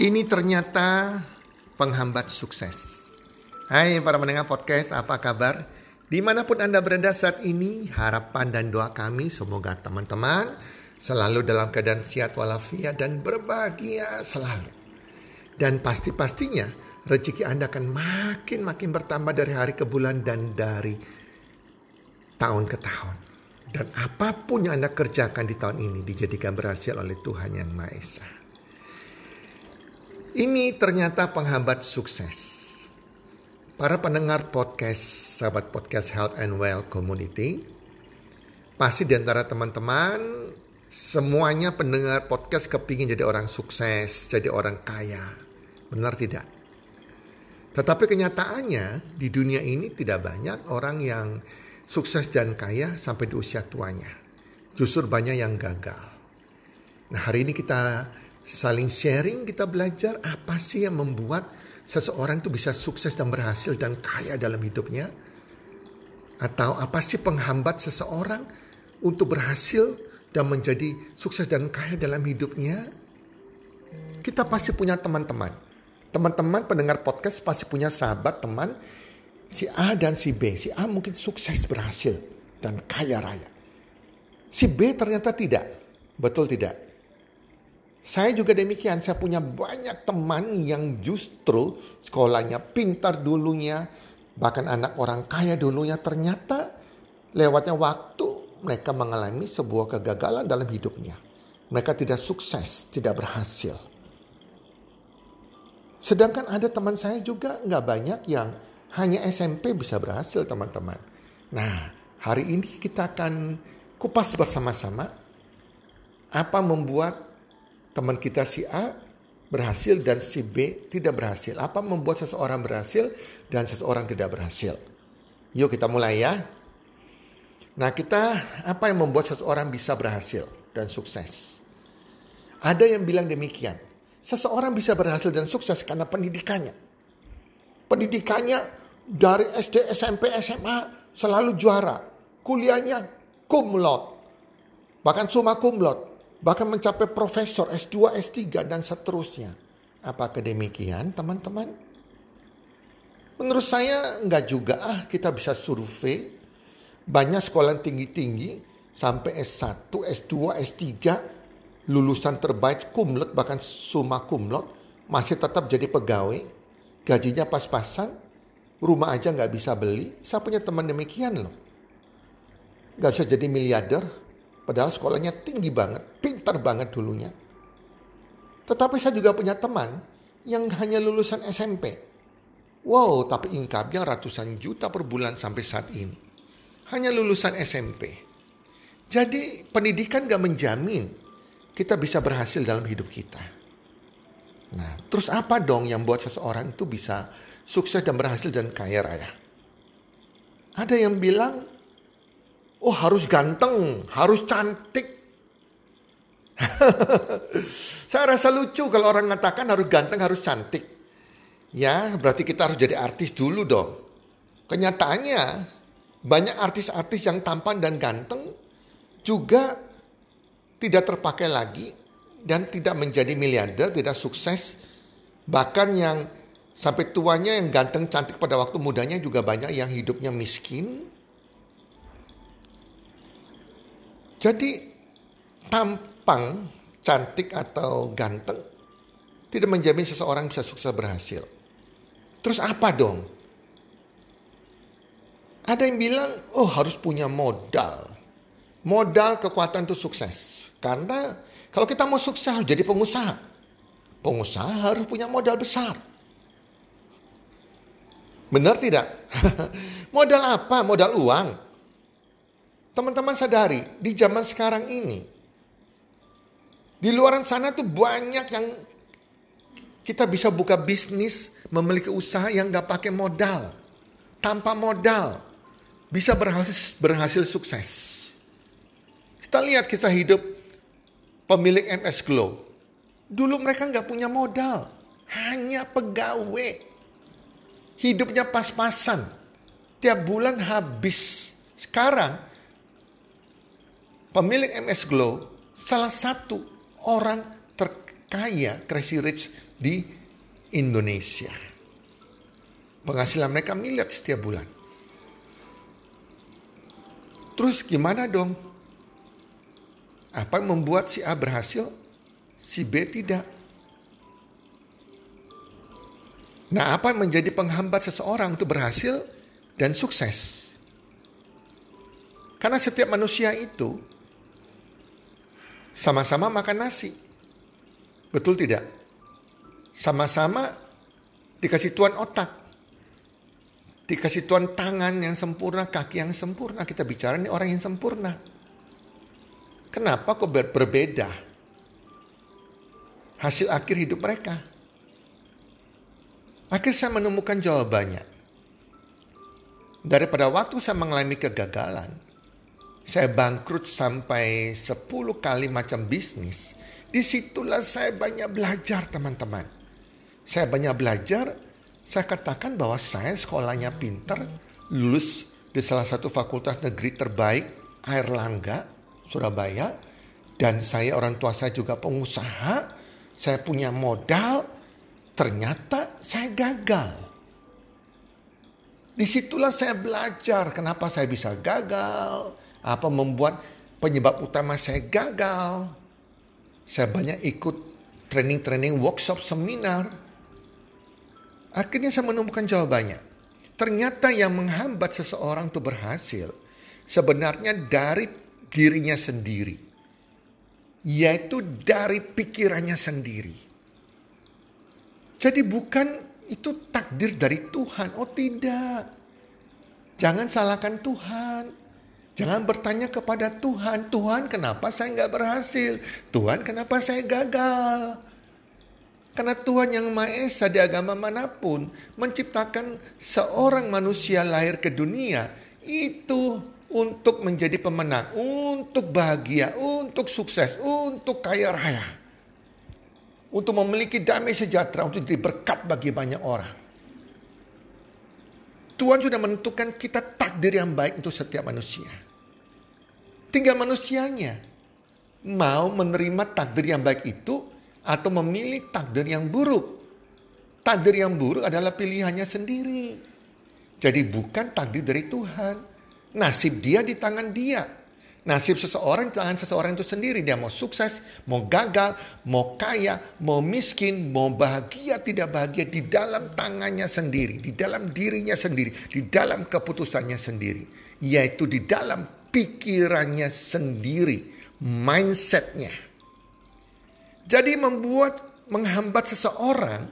Ini ternyata penghambat sukses. Hai para mendengar podcast, apa kabar? Di mana pun Anda berada saat ini, harapan dan doa kami semoga teman-teman selalu dalam keadaan sehat walafiat dan berbahagia selalu. Dan pasti-pastinya rezeki Anda akan makin-makin bertambah dari hari ke bulan dan dari tahun ke tahun. Dan apa pun yang Anda kerjakan di tahun ini dijadikan berhasil oleh Tuhan Yang Maha Esa. Ini ternyata penghambat sukses. Para pendengar podcast, sahabat podcast Health and Well Community, pasti di antara teman-teman semuanya pendengar podcast kepingin jadi orang sukses, jadi orang kaya. Benar tidak? Tetapi kenyataannya di dunia ini tidak banyak orang yang sukses dan kaya sampai di usia tuanya. Justru banyak yang gagal. Nah hari ini kita saling sharing, kita belajar apa sih yang membuat seseorang itu bisa sukses dan berhasil dan kaya dalam hidupnya? Atau apa sih penghambat seseorang untuk berhasil dan menjadi sukses dan kaya dalam hidupnya? Kita pasti punya teman-teman. Teman-teman pendengar podcast pasti punya sahabat, teman, si A dan si B. Si A mungkin sukses berhasil dan kaya raya. Si B ternyata tidak. Betul tidak? Saya juga demikian, saya punya banyak teman yang justru sekolahnya pintar dulunya, bahkan anak orang kaya dulunya ternyata lewatnya waktu mereka mengalami sebuah kegagalan dalam hidupnya. Mereka tidak sukses, tidak berhasil. Sedangkan ada teman saya juga nggak banyak yang hanya SMP bisa berhasil teman-teman. Nah hari ini kita akan kupas bersama-sama apa membuat teman kita si A berhasil dan si B tidak berhasil. Apa membuat seseorang berhasil dan seseorang tidak berhasil? Yuk kita mulai ya. Nah kita apa yang membuat seseorang bisa berhasil dan sukses? Ada yang bilang demikian. Seseorang bisa berhasil dan sukses karena pendidikannya. Pendidikannya dari SD, SMP, SMA selalu juara. Kuliahnya cum laude. Bahkan summa cum laude bahkan mencapai profesor S2, S3 dan seterusnya. Apakah demikian teman-teman? Menurut saya enggak juga ah kita bisa survei. Banyak sekolah tinggi-tinggi sampai S1, S2, S3 lulusan terbaik kumlot bahkan summa kumlot masih tetap jadi pegawai. Gajinya pas-pasan rumah aja nggak bisa beli. Saya punya teman demikian loh. Nggak bisa jadi miliarder Padahal sekolahnya tinggi banget, pintar banget dulunya. Tetapi saya juga punya teman yang hanya lulusan SMP. Wow, tapi income-nya ratusan juta per bulan sampai saat ini. Hanya lulusan SMP. Jadi pendidikan gak menjamin kita bisa berhasil dalam hidup kita. Nah, terus apa dong yang buat seseorang itu bisa sukses dan berhasil dan kaya raya? Ada yang bilang Oh harus ganteng, harus cantik. Saya rasa lucu kalau orang mengatakan harus ganteng, harus cantik. Ya berarti kita harus jadi artis dulu dong. Kenyataannya banyak artis-artis yang tampan dan ganteng juga tidak terpakai lagi dan tidak menjadi miliarder, tidak sukses. Bahkan yang sampai tuanya yang ganteng cantik pada waktu mudanya juga banyak yang hidupnya miskin, Jadi tampang, cantik atau ganteng tidak menjamin seseorang bisa sukses berhasil. Terus apa dong? Ada yang bilang, oh harus punya modal. Modal kekuatan itu sukses. Karena kalau kita mau sukses harus jadi pengusaha. Pengusaha harus punya modal besar. Benar tidak? modal apa? Modal uang. Teman-teman sadari, di zaman sekarang ini, di luar sana tuh banyak yang kita bisa buka bisnis, memiliki usaha yang gak pakai modal. Tanpa modal, bisa berhasil, berhasil sukses. Kita lihat kisah hidup pemilik MS Glow. Dulu mereka nggak punya modal, hanya pegawai. Hidupnya pas-pasan, tiap bulan habis. Sekarang pemilik MS Glow salah satu orang terkaya Crazy Rich di Indonesia. Penghasilan mereka miliar setiap bulan. Terus gimana dong? Apa yang membuat si A berhasil, si B tidak? Nah, apa yang menjadi penghambat seseorang untuk berhasil dan sukses? Karena setiap manusia itu sama-sama makan nasi. Betul tidak? Sama-sama dikasih Tuhan otak. Dikasih Tuhan tangan yang sempurna, kaki yang sempurna. Kita bicara ini orang yang sempurna. Kenapa kok ber berbeda hasil akhir hidup mereka? Akhir saya menemukan jawabannya. Daripada waktu saya mengalami kegagalan, saya bangkrut sampai 10 kali macam bisnis. Di situlah saya banyak belajar teman-teman. Saya banyak belajar, saya katakan bahwa saya sekolahnya pintar, lulus di salah satu fakultas negeri terbaik, Air Langga, Surabaya. Dan saya orang tua saya juga pengusaha, saya punya modal, ternyata saya gagal. Di situlah saya belajar kenapa saya bisa gagal, apa membuat penyebab utama saya gagal. Saya banyak ikut training-training, workshop, seminar. Akhirnya saya menemukan jawabannya. Ternyata yang menghambat seseorang untuk berhasil sebenarnya dari dirinya sendiri. Yaitu dari pikirannya sendiri. Jadi bukan itu takdir dari Tuhan. Oh tidak. Jangan salahkan Tuhan. Jangan bertanya kepada Tuhan, Tuhan kenapa saya nggak berhasil? Tuhan kenapa saya gagal? Karena Tuhan yang Maha Esa di agama mana pun menciptakan seorang manusia lahir ke dunia itu untuk menjadi pemenang, untuk bahagia, untuk sukses, untuk kaya raya. Untuk memiliki damai sejahtera, untuk jadi berkat bagi banyak orang. Tuhan sudah menentukan kita takdir yang baik untuk setiap manusia. Tinggal manusianya mau menerima takdir yang baik itu atau memilih takdir yang buruk. Takdir yang buruk adalah pilihannya sendiri. Jadi bukan takdir dari Tuhan. Nasib dia di tangan dia. Nasib seseorang di tangan seseorang itu sendiri. Dia mau sukses, mau gagal, mau kaya, mau miskin, mau bahagia, tidak bahagia di dalam tangannya sendiri, di dalam dirinya sendiri, di dalam keputusannya sendiri, yaitu di dalam pikirannya sendiri, mindsetnya. Jadi membuat menghambat seseorang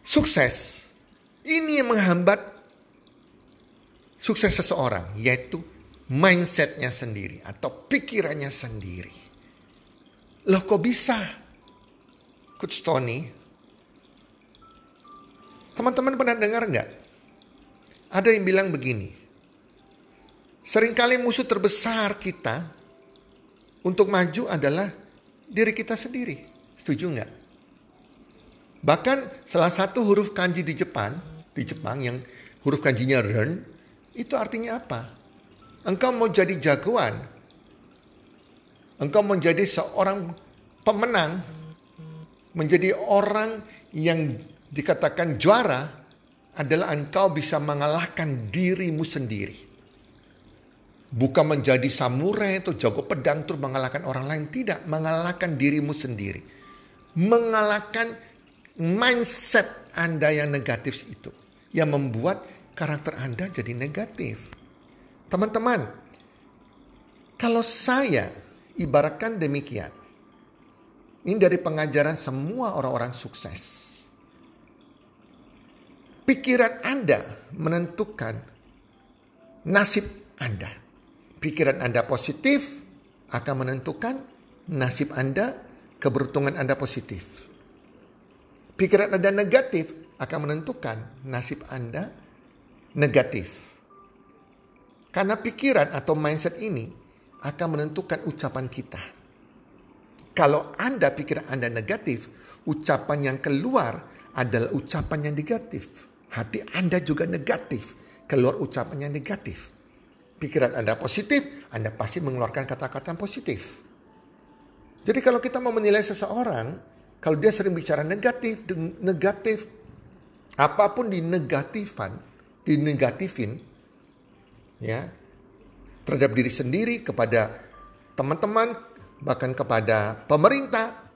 sukses. Ini yang menghambat sukses seseorang, yaitu mindsetnya sendiri atau pikirannya sendiri. Loh kok bisa? Coach Tony, teman-teman pernah dengar nggak? Ada yang bilang begini, Seringkali musuh terbesar kita untuk maju adalah diri kita sendiri. Setuju nggak? Bahkan salah satu huruf kanji di Jepang, di Jepang yang huruf kanjinya ren, itu artinya apa? Engkau mau jadi jagoan. Engkau menjadi seorang pemenang. Menjadi orang yang dikatakan juara adalah engkau bisa mengalahkan dirimu sendiri. Bukan menjadi samurai atau jago pedang terus mengalahkan orang lain. Tidak, mengalahkan dirimu sendiri. Mengalahkan mindset Anda yang negatif itu. Yang membuat karakter Anda jadi negatif. Teman-teman, kalau saya ibaratkan demikian. Ini dari pengajaran semua orang-orang sukses. Pikiran Anda menentukan nasib Anda pikiran Anda positif akan menentukan nasib Anda, keberuntungan Anda positif. Pikiran Anda negatif akan menentukan nasib Anda negatif. Karena pikiran atau mindset ini akan menentukan ucapan kita. Kalau Anda pikiran Anda negatif, ucapan yang keluar adalah ucapan yang negatif. Hati Anda juga negatif, keluar ucapan yang negatif pikiran Anda positif, Anda pasti mengeluarkan kata-kata positif. Jadi kalau kita mau menilai seseorang, kalau dia sering bicara negatif, negatif, apa pun di negatifan, di negatifin, ya, terhadap diri sendiri, kepada teman-teman, bahkan kepada pemerintah,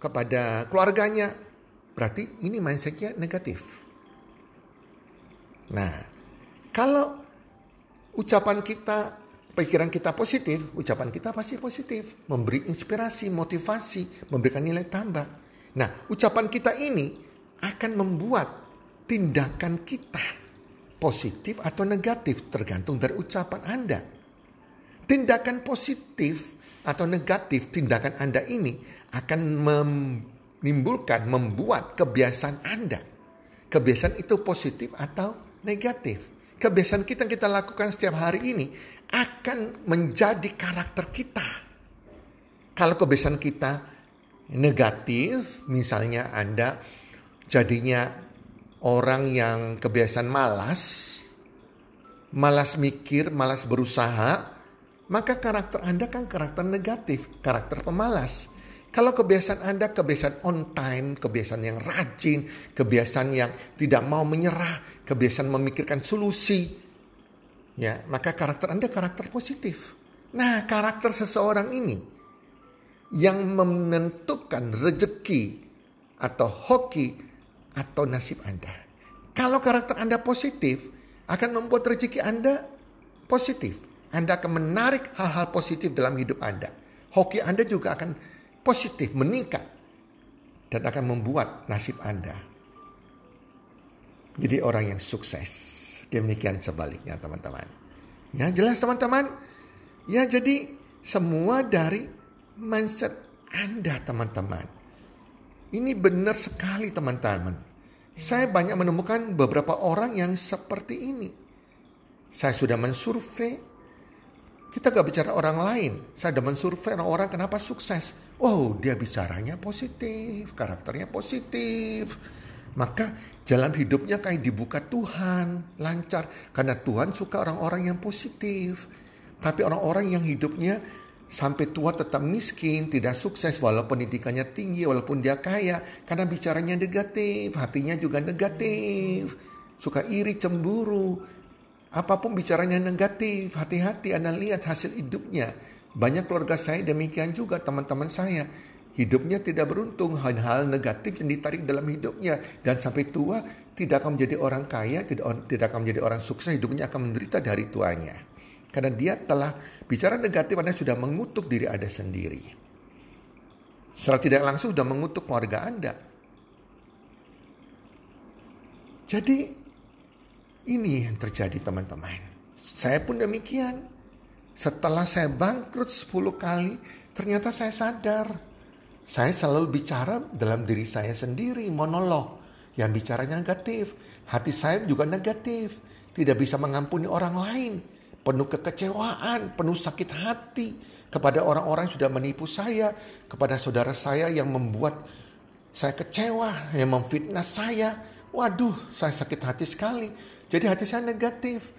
kepada keluarganya, berarti ini mindsetnya negatif. Nah, kalau ucapan kita, pikiran kita positif, ucapan kita pasti positif, memberi inspirasi, motivasi, memberikan nilai tambah. Nah, ucapan kita ini akan membuat tindakan kita positif atau negatif tergantung dari ucapan Anda. Tindakan positif atau negatif tindakan Anda ini akan menimbulkan, membuat kebiasaan Anda. Kebiasaan itu positif atau negatif. Kebiasaan kita yang kita lakukan setiap hari ini akan menjadi karakter kita. Kalau kebiasaan kita negatif, misalnya Anda jadinya orang yang kebiasaan malas, malas mikir, malas berusaha, maka karakter Anda kan karakter negatif, karakter pemalas. Kalau kebiasaan Anda kebiasaan on time, kebiasaan yang rajin, kebiasaan yang tidak mau menyerah, kebiasaan memikirkan solusi, ya, maka karakter Anda karakter positif. Nah, karakter seseorang ini yang menentukan rezeki atau hoki atau nasib Anda. Kalau karakter Anda positif, akan membuat rezeki Anda positif. Anda akan menarik hal-hal positif dalam hidup Anda. Hoki Anda juga akan positif, meningkat. Dan akan membuat nasib Anda jadi orang yang sukses. Demikian sebaliknya teman-teman. Ya jelas teman-teman. Ya jadi semua dari mindset Anda teman-teman. Ini benar sekali teman-teman. Saya banyak menemukan beberapa orang yang seperti ini. Saya sudah mensurvei. Kita gak bicara orang lain. Saya sudah mensurvei orang-orang kenapa sukses. Wow, dia bicaranya positif, karakternya positif. Maka jalan hidupnya kayak dibuka Tuhan, lancar. Karena Tuhan suka orang-orang yang positif. Tapi orang-orang yang hidupnya sampai tua tetap miskin, tidak sukses walaupun pendidikannya tinggi, walaupun dia kaya, karena bicaranya negatif, hatinya juga negatif, suka iri, cemburu, apa pun bicaranya negatif, hati-hati Anda lihat hasil hidupnya. Banyak keluarga saya demikian juga teman-teman saya. Hidupnya tidak beruntung, hal-hal negatif yang ditarik dalam hidupnya. Dan sampai tua tidak akan menjadi orang kaya, tidak, tidak akan menjadi orang sukses, hidupnya akan menderita dari tuanya. Karena dia telah bicara negatif, Anda sudah mengutuk diri Anda sendiri. Secara tidak langsung sudah mengutuk keluarga Anda. Jadi ini yang terjadi teman-teman. Saya pun demikian. Setelah saya bangkrut 10 kali, ternyata saya sadar. Saya selalu bicara dalam diri saya sendiri, monolog. Yang bicaranya negatif. Hati saya juga negatif. Tidak bisa mengampuni orang lain penuh kekecewaan, penuh sakit hati kepada orang-orang yang sudah menipu saya, kepada saudara saya yang membuat saya kecewa, yang memfitnah saya. Waduh, saya sakit hati sekali. Jadi hati saya negatif.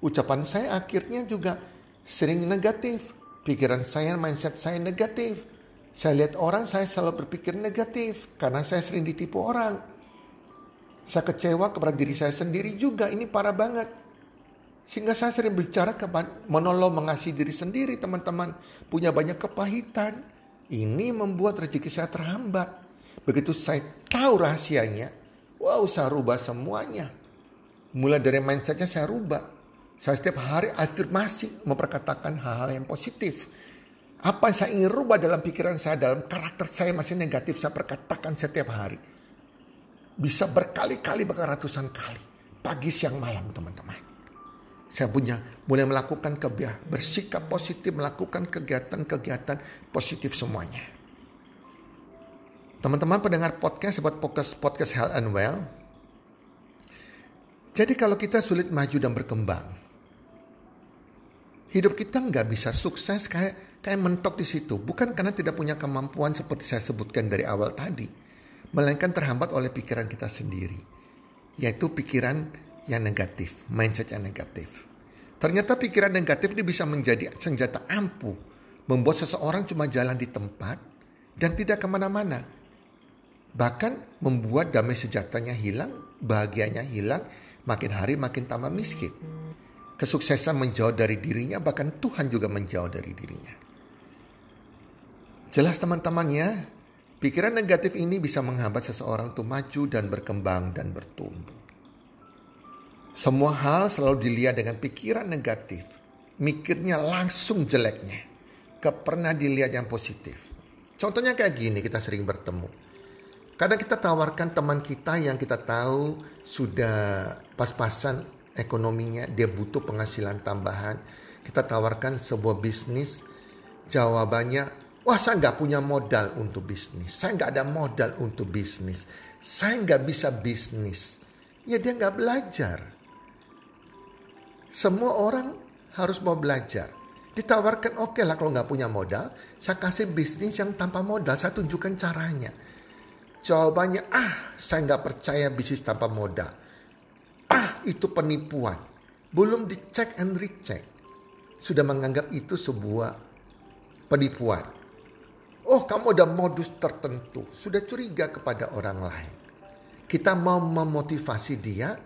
Ucapan saya akhirnya juga sering negatif. Pikiran saya, mindset saya negatif. Saya lihat orang, saya selalu berpikir negatif karena saya sering ditipu orang. Saya kecewa kepada diri saya sendiri juga. Ini parah banget. Sehingga saya sering bicara ke monolog mengasihi diri sendiri teman-teman. Punya banyak kepahitan. Ini membuat rezeki saya terhambat. Begitu saya tahu rahasianya, wow saya rubah semuanya. Mulai dari mindsetnya saya rubah. Saya setiap hari afirmasi memperkatakan hal-hal yang positif. Apa yang saya ingin rubah dalam pikiran saya, dalam karakter saya masih negatif, saya perkatakan setiap hari. Bisa berkali-kali, bahkan ratusan kali. Pagi, siang, malam teman-teman. Saya punya mulai melakukan kebiah, bersikap positif, melakukan kegiatan-kegiatan positif semuanya. Teman-teman pendengar podcast, buat podcast podcast Health and Well. Jadi kalau kita sulit maju dan berkembang, hidup kita nggak bisa sukses kayak kayak mentok di situ. Bukan karena tidak punya kemampuan seperti saya sebutkan dari awal tadi, melainkan terhambat oleh pikiran kita sendiri, yaitu pikiran yang negatif, mindset yang negatif. Ternyata pikiran negatif ini bisa menjadi senjata ampuh, membuat seseorang cuma jalan di tempat dan tidak ke mana-mana. Bahkan membuat damai sejahteranya hilang, bahagianya hilang, makin hari makin tambah miskin. Kesuksesan menjauh dari dirinya, bahkan Tuhan juga menjauh dari dirinya. Jelas teman-temannya, pikiran negatif ini bisa menghambat seseorang untuk maju dan berkembang dan bertumbuh. Semua hal selalu dilihat dengan pikiran negatif. Mikirnya langsung jeleknya. Gak pernah dilihat yang positif. Contohnya kayak gini kita sering bertemu. Kadang kita tawarkan teman kita yang kita tahu sudah pas-pasan ekonominya, dia butuh penghasilan tambahan. Kita tawarkan sebuah bisnis, jawabannya Wah saya nggak punya modal untuk bisnis. Saya nggak ada modal untuk bisnis. Saya nggak bisa bisnis. Ya dia nggak belajar. Semua orang harus mau belajar. Ditawarkan oke okay lah kalau nggak punya modal. Saya kasih bisnis yang tanpa modal. Saya tunjukkan caranya. Jawabannya ah saya nggak percaya bisnis tanpa modal. Itu penipuan. Belum dicek and recheck. Sudah menganggap itu sebuah penipuan. Oh kamu ada modus tertentu. Sudah curiga kepada orang lain. Kita mau memotivasi dia.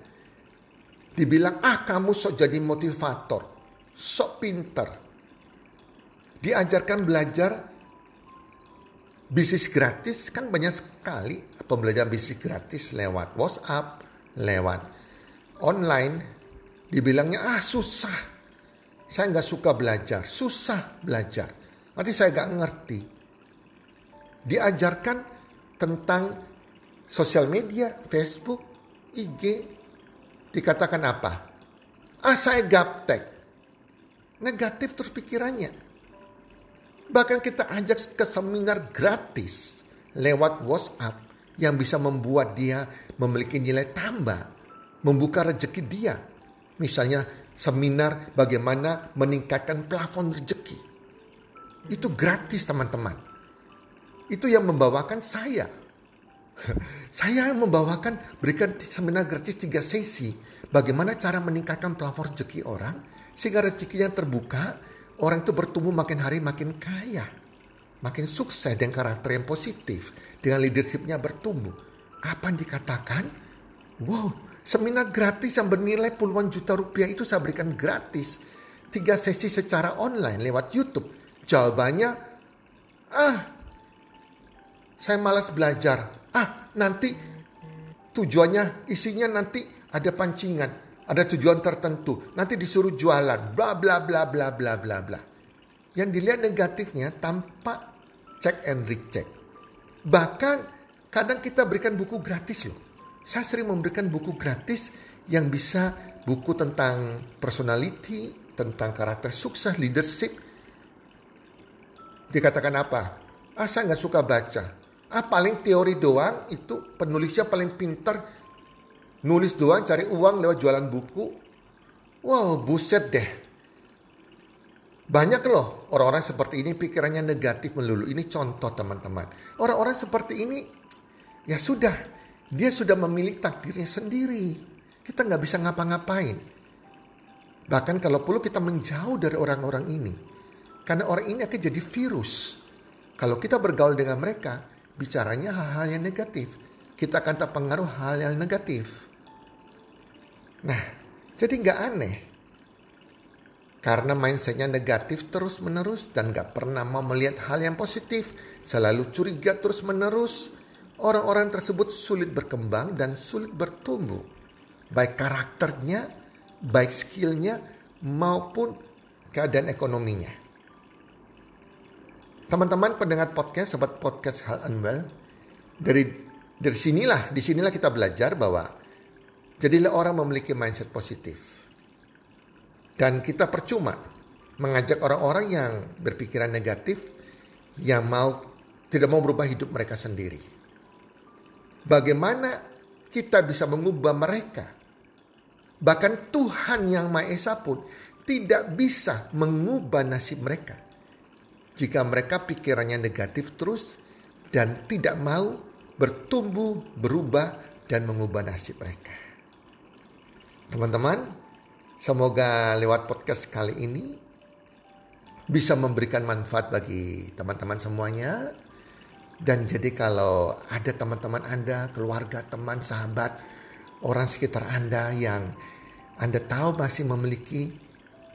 Dibilang ah kamu sok jadi motivator. Sok pinter. Diajarkan belajar bisnis gratis kan banyak sekali pembelajaran bisnis gratis lewat WhatsApp, lewat online. Dibilangnya ah susah. Saya nggak suka belajar, susah belajar. Nanti saya nggak ngerti diajarkan tentang sosial media, Facebook, IG. Dikatakan apa? Ah saya gaptek. Negatif terus pikirannya. Bahkan kita ajak ke seminar gratis lewat WhatsApp yang bisa membuat dia memiliki nilai tambah, membuka rezeki dia. Misalnya seminar bagaimana meningkatkan plafon rezeki. Itu gratis teman-teman. Itu yang membawakan saya. saya yang membawakan berikan seminar gratis tiga sesi. Bagaimana cara meningkatkan plafon rezeki orang. Sehingga rezekinya terbuka. Orang itu bertumbuh makin hari makin kaya. Makin sukses dengan karakter yang positif. Dengan leadershipnya bertumbuh. Apa yang dikatakan? Wow, seminar gratis yang bernilai puluhan juta rupiah itu saya berikan gratis. Tiga sesi secara online lewat YouTube. Jawabannya, ah saya malas belajar. Ah, nanti tujuannya, isinya nanti ada pancingan, ada tujuan tertentu. Nanti disuruh jualan, bla bla bla bla bla bla bla. Yang dilihat negatifnya tanpa check and recheck. Bahkan kadang kita berikan buku gratis loh. Saya sering memberikan buku gratis yang bisa buku tentang personality, tentang karakter sukses, leadership. Dikatakan apa? Ah saya nggak suka baca. Ah paling teori doang itu penulisnya paling pinter. Nulis doang cari uang lewat jualan buku. Wow buset deh. Banyak loh orang-orang seperti ini pikirannya negatif melulu. Ini contoh teman-teman. Orang-orang seperti ini ya sudah. Dia sudah memilih takdirnya sendiri. Kita nggak bisa ngapa-ngapain. Bahkan kalau perlu kita menjauh dari orang-orang ini. Karena orang ini akan jadi virus. Kalau kita bergaul dengan mereka, bicaranya hal-hal yang negatif. Kita akan terpengaruh hal yang negatif. Nah, jadi nggak aneh. Karena mindsetnya negatif terus menerus dan nggak pernah mau melihat hal yang positif. Selalu curiga terus menerus. Orang-orang tersebut sulit berkembang dan sulit bertumbuh. Baik karakternya, baik skillnya, maupun keadaan ekonominya. Teman-teman pendengar podcast, sobat podcast Hal Unwell, dari dari sinilah, di sinilah kita belajar bahwa jadilah orang memiliki mindset positif. Dan kita percuma mengajak orang-orang yang berpikiran negatif, yang mau tidak mau berubah hidup mereka sendiri. Bagaimana kita bisa mengubah mereka? Bahkan Tuhan yang Maha Esa pun tidak bisa mengubah nasib mereka jika mereka pikirannya negatif terus dan tidak mau bertumbuh, berubah, dan mengubah nasib mereka. Teman-teman, semoga lewat podcast kali ini bisa memberikan manfaat bagi teman-teman semuanya. Dan jadi kalau ada teman-teman Anda, keluarga, teman, sahabat, orang sekitar Anda yang Anda tahu masih memiliki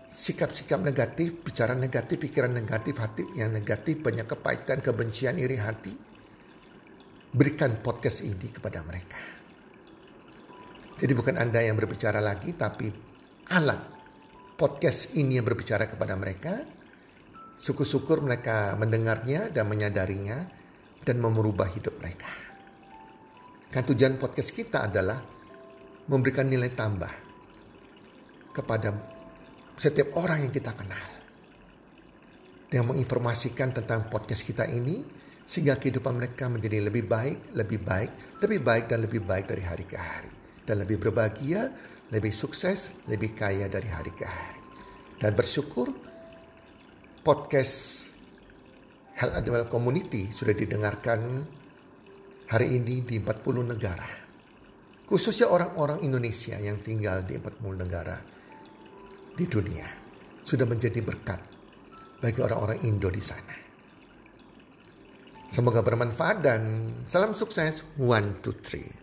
sikap-sikap negatif, bicara negatif, pikiran negatif, hati yang negatif, banyak kepahitan, kebencian, iri hati, berikan podcast ini kepada mereka. Jadi bukan Anda yang berbicara lagi, tapi alat podcast ini yang berbicara kepada mereka. Syukur-syukur mereka mendengarnya dan menyadarinya dan merubah hidup mereka. Kan tujuan podcast kita adalah memberikan nilai tambah kepada setiap orang yang kita kenal. Yang menginformasikan tentang podcast kita ini sehingga kehidupan mereka menjadi lebih baik, lebih baik, lebih baik dan lebih baik dari hari ke hari. Dan lebih berbahagia, lebih sukses, lebih kaya dari hari ke hari. Dan bersyukur podcast Health Animal Community sudah didengarkan hari ini di 40 negara. Khususnya orang-orang Indonesia yang tinggal di 40 negara di dunia. Sudah menjadi berkat bagi orang-orang Indo di sana. Semoga bermanfaat dan salam sukses. One, two, three.